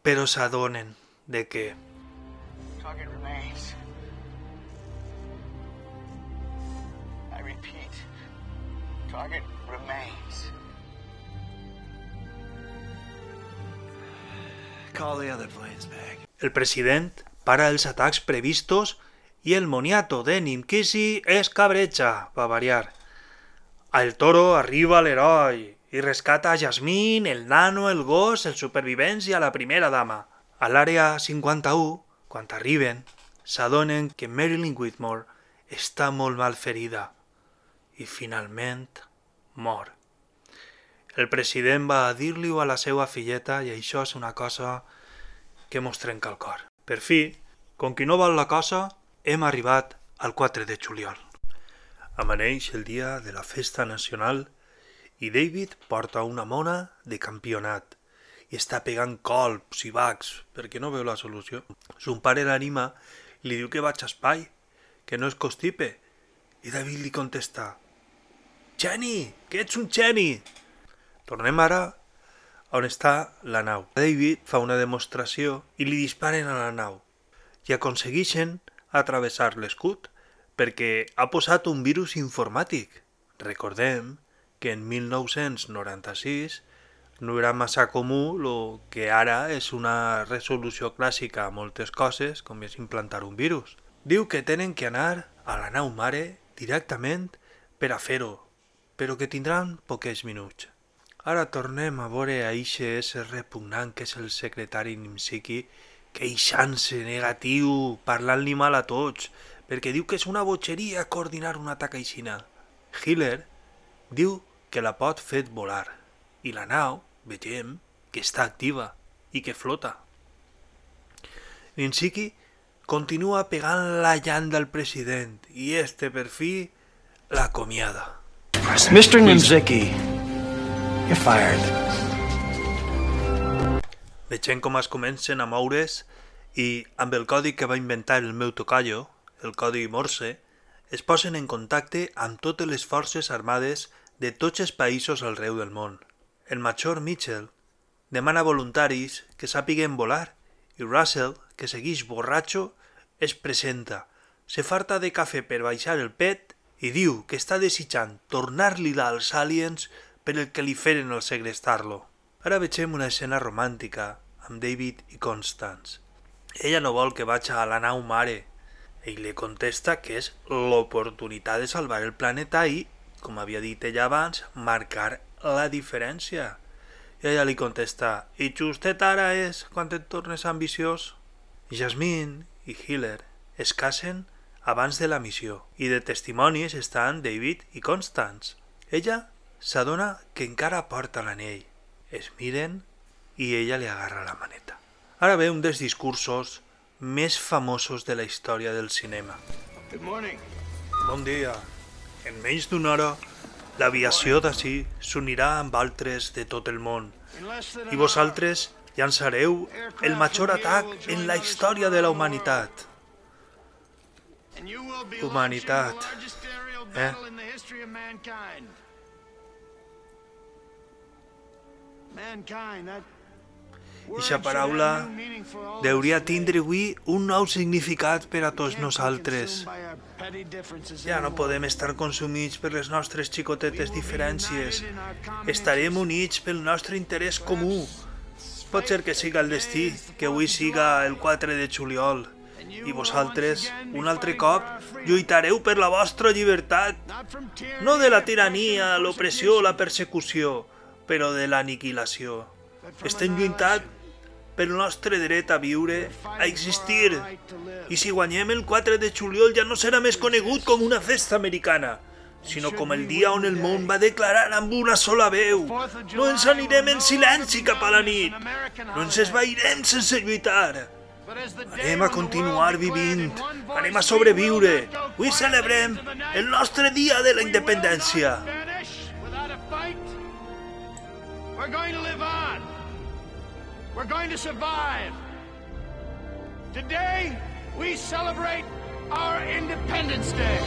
però s'adonen de que Target remains. I repeat, target remains. Call the other planes back. el president para els atacs previstos i el moniato de Ninkisi es cabreja, va variar. A El Toro arriba l'heroi i rescata a Jasmine, el nano, el gos, els supervivents i a la primera dama. A l'àrea 51, quan arriben, s'adonen que Marilyn Whitmore està molt mal ferida i finalment mor. El president va dir-li-ho a la seva filleta i això és una cosa que mos trenca el cor. Per fi, com qui no vol la cosa, hem arribat al 4 de juliol. Amaneix el dia de la festa nacional i David porta una mona de campionat i està pegant colps i bacs perquè no veu la solució. Son pare l'anima i li diu que vaig a espai, que no és costipe. I David li contesta Jenny, que ets un geni! Tornem ara on està la nau. David fa una demostració i li disparen a la nau i aconsegueixen atravessar l'escut perquè ha posat un virus informàtic. Recordem que en 1996 no era massa comú el que ara és una resolució clàssica a moltes coses, com és implantar un virus. Diu que tenen que anar a la nau mare directament per a fer-ho, però que tindran poquets minuts. Ara tornem a veure a eixe ésser repugnant que és el secretari Nimsiki queixant-se negatiu, parlant-li mal a tots, perquè diu que és una botxeria coordinar un atac aixina. Hiller diu que la pot fer volar i la nau, vegem, que està activa i que flota. Ninsiki continua pegant la llanda al president i este per fi l'acomiada. Mr. Nimzicki, you're fired. Vegem com es comencen a moure's i amb el codi que va inventar el meu tocayo, el codi Morse, es posen en contacte amb totes les forces armades de tots els països arreu del món. El major Mitchell demana voluntaris que sàpiguen volar i Russell, que segueix borratxo, es presenta, se farta de cafè per baixar el pet i diu que està desitjant tornar-li als aliens per el que li feren al segrestar-lo. Ara vegem una escena romàntica amb David i Constance. Ella no vol que vagi a la nau mare. Ell li contesta que és l'oportunitat de salvar el planeta i, com havia dit ella abans, marcar la diferència. I ella li contesta, i justet ara és quan et tornes ambiciós? Jasmine i Hiller es casen abans de la missió i de testimonis estan David i Constance. Ella s'adona que encara porta l'anell. Es miren i ella li agarra la maneta. Ara ve un dels discursos més famosos de la història del cinema. Good morning. Bon dia. En menys d'una hora, l'aviació d'ací s'unirà amb altres de tot el món i vosaltres llançareu el major atac en la història de la humanitat. Humanitat. Eh? Ixa paraula deuria tindre avui un nou significat per a tots nosaltres. Ja no podem estar consumits per les nostres xicotetes diferències. Estarem units pel nostre interès comú. Pot ser que siga el destí, que avui siga el 4 de juliol. I vosaltres, un altre cop, lluitareu per la vostra llibertat. No de la tirania, l'opressió o la persecució, però de l'aniquilació. Estem lluitant pel nostre dret a viure, a existir. I si guanyem el 4 de juliol ja no serà més conegut com una festa americana, sinó com el dia on el món va declarar amb una sola veu. No ens anirem en silenci cap a la nit. No ens esvairem sense lluitar. Anem a continuar vivint. Anem a sobreviure. Avui celebrem el nostre dia de la independència. We're going to live on. We're going to survive. Today, we celebrate our Independence Day.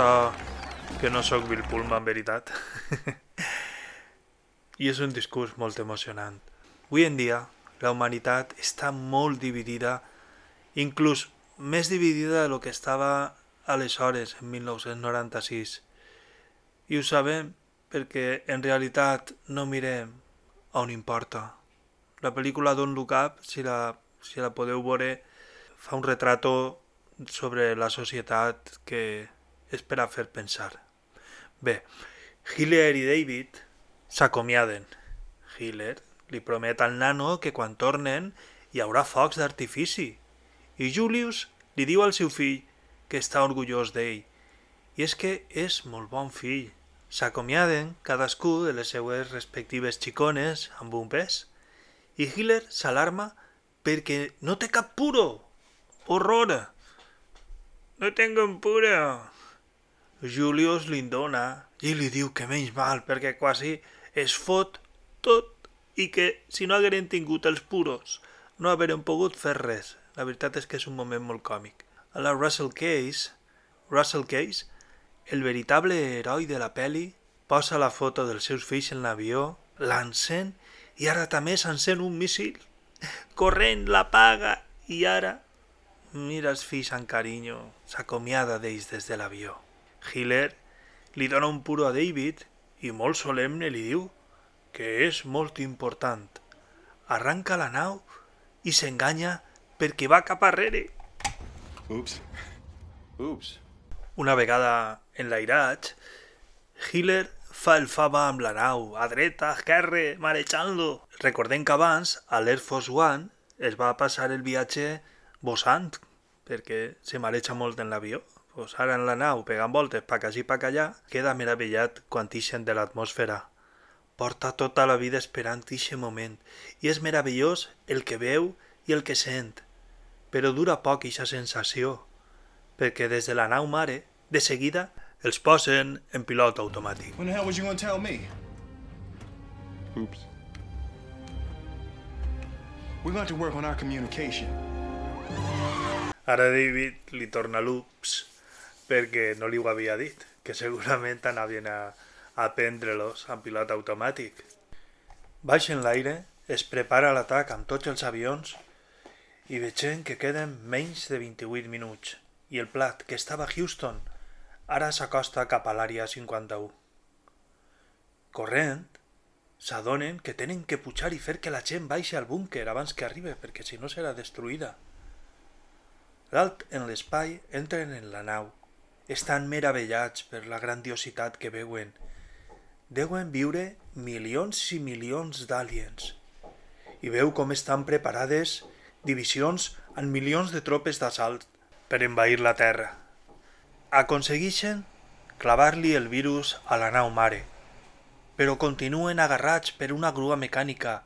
Nota que no sóc Bill Pullman, en veritat. I és un discurs molt emocionant. Avui en dia, la humanitat està molt dividida, inclús més dividida de lo que estava aleshores, en 1996. I ho sabem perquè en realitat no mirem on importa. La pel·lícula Don't Look Up, si la, si la podeu veure, fa un retrato sobre la societat que és per a fer pensar. Bé, Hitler i David s'acomiaden. Hitler li promet al nano que quan tornen hi haurà focs d'artifici i Julius li diu al seu fill que està orgullós d'ell. I és que és molt bon fill. S'acomiaden cadascú de les seues respectives xicones amb un pes i Hitler s'alarma perquè no té cap puro. Horror! No tengo un puro. Julius li dona i li diu que menys mal perquè quasi es fot tot i que si no hagueren tingut els puros no hagueren pogut fer res. La veritat és que és un moment molt còmic. A la Russell Case, Russell Case, el veritable heroi de la peli, posa la foto dels seus fills en l'avió, l'encén i ara també s'encén un míssil. Corrent, la paga i ara mira els fills amb carinyo, s'acomiada d'ells des de l'avió. Hitler li dona un puro a David i molt solemne li diu que és molt important. Arranca la nau i s'enganya perquè va cap arrere. Oops. Oops. Una vegada enlairats, Hitler fa el fava amb la nau, a dreta, a esquerra, marejant-lo. Recordem que abans, a l'Air Force One, es va passar el viatge bossant, perquè se mareja molt en l'avió. Pues ara en la nau, pegant voltes pa aquí pa allà, queda meravellat quan ixen de l'atmosfera. Porta tota la vida esperant ixe moment, i és meravellós el que veu i el que sent. Però dura poc ixa sensació, perquè des de la nau mare, de seguida, els posen en pilot automàtic. When the hell was you gonna tell me? Oops. We're going to work on our communication. Ara David li torna l'ups perquè no li ho havia dit, que segurament anaven a, a prendre-los en pilot automàtic. Baix en l'aire, es prepara l'atac amb tots els avions i vegem que queden menys de 28 minuts i el plat, que estava a Houston, ara s'acosta cap a l'àrea 51. Corrent, s'adonen que tenen que pujar i fer que la gent baixi al búnquer abans que arribi, perquè si no serà destruïda. Dalt en l'espai entren en la nau. Estan meravellats per la grandiositat que veuen. Deuen viure milions i milions d'aliens. I veu com estan preparades divisions amb milions de tropes d'assalt per envair la Terra. Aconsegueixen clavar-li el virus a la nau mare, però continuen agarrats per una grua mecànica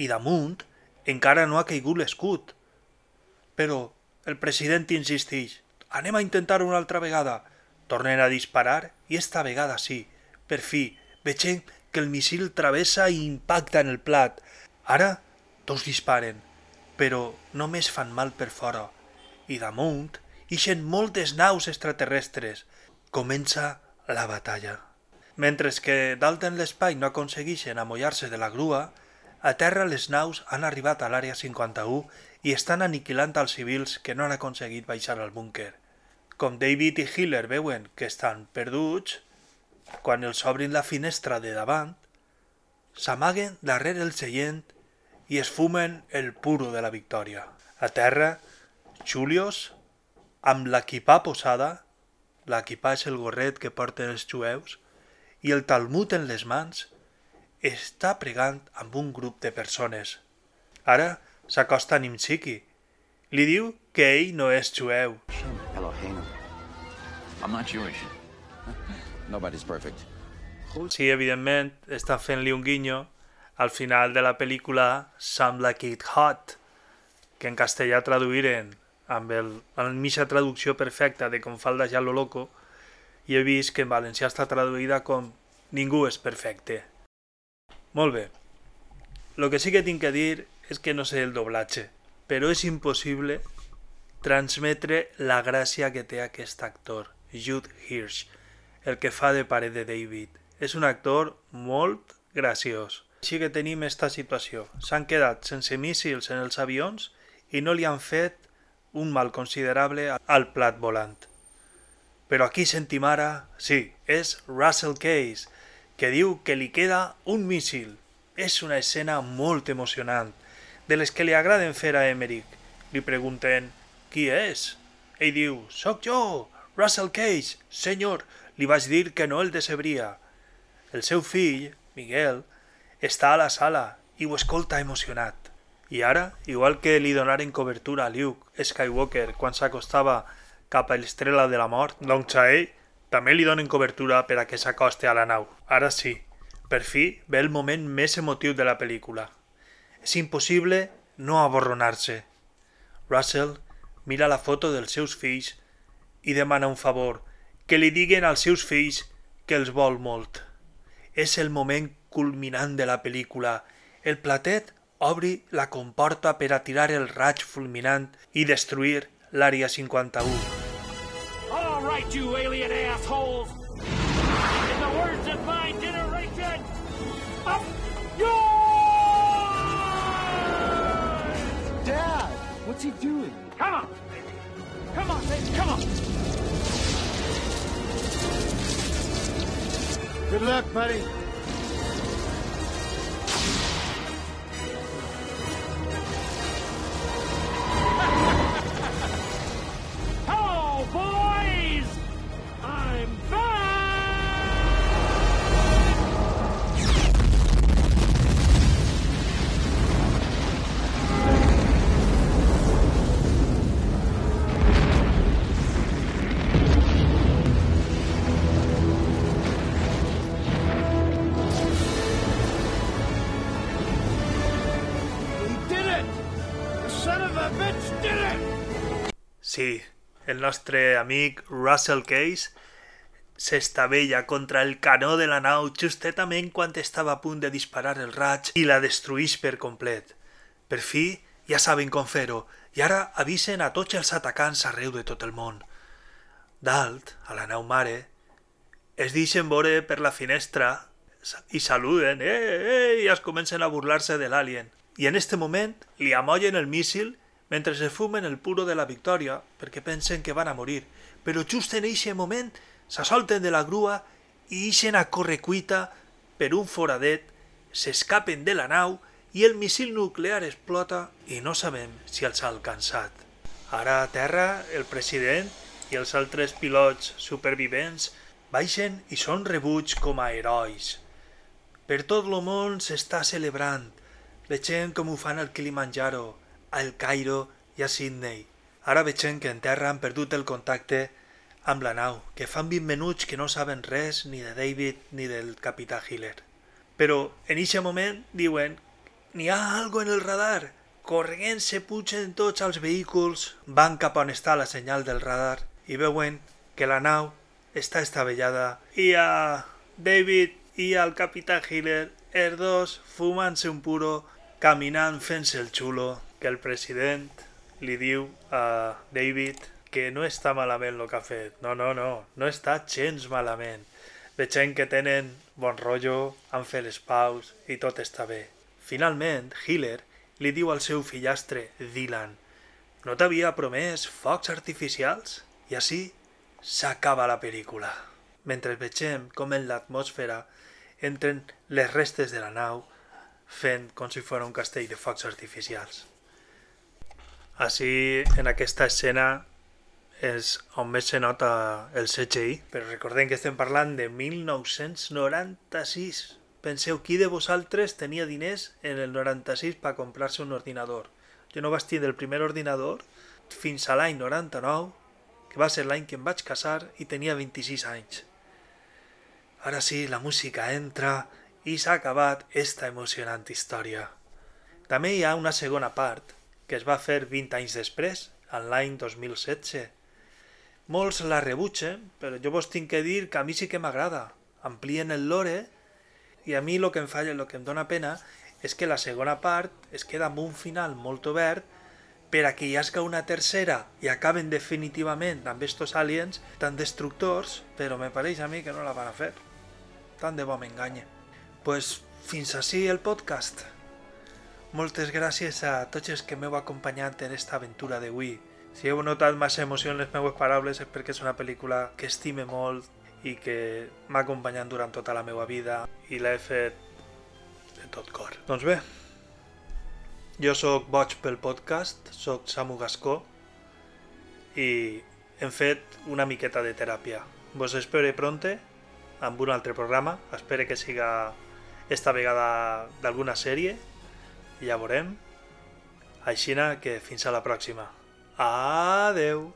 i damunt encara no ha caigut l'escut. Però el president insisteix. Anem a intentar una altra vegada. Tornen a disparar i esta vegada sí. Per fi, vegem que el missil travessa i impacta en el plat. Ara, dos disparen, però només fan mal per fora. I damunt ixen moltes naus extraterrestres. Comença la batalla. Mentre que dalt en l'espai no aconsegueixen amollar-se de la grua, a terra les naus han arribat a l'àrea 51 i estan aniquilant als civils que no han aconseguit baixar al búnquer. Com David i Hiller veuen que estan perduts, quan els obrin la finestra de davant, s'amaguen darrere el seient i es fumen el puro de la victòria. A terra, Julius, amb l'equipà posada, l'equipà és el gorret que porten els jueus, i el Talmud en les mans, està pregant amb un grup de persones. Ara s'acosta a Nimchiki. Li diu que ell no és jueu. I'm not Jewish. Nobody's perfect. Sí, evidentment, està fent-li un guinyo al final de la pel·lícula Some Like It Hot, que en castellà traduïren amb el, la mitja traducció perfecta de Com falda ja lo loco, i he vist que en valencià està traduïda com Ningú és perfecte. Molt bé. Lo que sí que tinc que dir és que no sé el doblatge, però és impossible transmetre la gràcia que té aquest actor, Jude Hirsch, el que fa de pare de David. És un actor molt graciós. Així que tenim esta situació. S'han quedat sense míssils en els avions i no li han fet un mal considerable al plat volant. Però aquí sentim ara, sí, és Russell Case, que diu que li queda un míssil. És una escena molt emocionant, de les que li agraden fer a Emmerich. Li pregunten, qui és? Ell diu, sóc jo, Russell Case, senyor, li vaig dir que no el decebria. El seu fill, Miguel, està a la sala i ho escolta emocionat. I ara, igual que li donaren cobertura a Luke Skywalker quan s'acostava cap a l'estrela de la mort, doncs a ell també li donen cobertura per a que s'acoste a la nau. Ara sí, per fi ve el moment més emotiu de la pel·lícula. És impossible no aborronar-se. Russell mira la foto dels seus fills i demana un favor, que li diguen als seus fills que els vol molt. És el moment culminant de la pel·lícula. El platet obri la comporta per a tirar el raig fulminant i destruir l'àrea 51. All right, you alien assholes! In the words of my generation, up yours! Dad, what's he doing? Come on! Come on, baby, come on! Good luck, buddy. Sí, el nostre amic Russell Case s'estavella contra el canó de la nau justament quan estava a punt de disparar el raig i la destruïx per complet. Per fi, ja saben com fer-ho, i ara avisen a tots els atacants arreu de tot el món. Dalt, a la nau mare, es deixen veure per la finestra i saluden, eh, eh, i es comencen a burlar-se de l'alien. I en este moment li amollen el míssil mentre se fumen el puro de la victòria perquè pensen que van a morir. Però just en eixe moment s'assolten de la grua i ixen a correcuita per un foradet s'escapen de la nau i el missil nuclear explota i no sabem si els ha alcançat. Ara a terra, el president i els altres pilots supervivents baixen i són rebuts com a herois. Per tot el món s'està celebrant. Vegem com ho fan al Kilimanjaro, al Cairo i a Sydney. Ara vegem que en terra han perdut el contacte amb la nau, que fan 20 minuts que no saben res ni de David ni del capità Hiller. Però en eixe moment diuen n'hi ha algo en el radar. Correguen se pugen tots els vehicles, van cap on està la senyal del radar i veuen que la nau està estavellada i a David i al capità Hiller, els dos fumant-se un puro, caminant fent-se el xulo, que el president li diu a David que no està malament el que ha fet. No, no, no, no està gens malament. Vegem que tenen bon rotllo, han fet les paus i tot està bé. Finalment, Hiller li diu al seu fillastre, Dylan, no t'havia promès focs artificials? I així s'acaba la pel·lícula. Mentre vegem com en l'atmosfera entren les restes de la nau fent com si fos un castell de focs artificials. Així, en aquesta escena és on més se nota el CGI, però recordem que estem parlant de 1996. Penseu, qui de vosaltres tenia diners en el 96 per comprar-se un ordinador? Jo no vaig tenir el primer ordinador fins a l'any 99, que va ser l'any que em vaig casar i tenia 26 anys. Ara sí, la música entra i s'ha acabat esta emocionant història. També hi ha una segona part, que es va fer 20 anys després, en l'any 2016. Molts la rebutgen, però jo vos tinc que dir que a mi sí que m'agrada. Amplien el lore i a mi el que em falla, el que em dóna pena és que la segona part es queda amb un final molt obert per a que hi hagi una tercera i acaben definitivament amb estos aliens tan destructors, però me pareix a mi que no la van a fer. Tant de bo m'enganye. Pues fins així el podcast. Moltes gràcies a tots els que m'heu acompanyat en esta aventura d'avui. Si heu notat massa emoció en les meues paraules és perquè és una pel·lícula que estime molt i que m'ha acompanyat durant tota la meva vida i l'he fet de tot cor. Doncs bé, jo sóc boig pel podcast, sóc Samu Gascó i hem fet una miqueta de teràpia. Vos espero pronte amb un altre programa. Espero que siga esta vegada d'alguna sèrie i ja veurem. Aixina que fins a la pròxima. Adeu!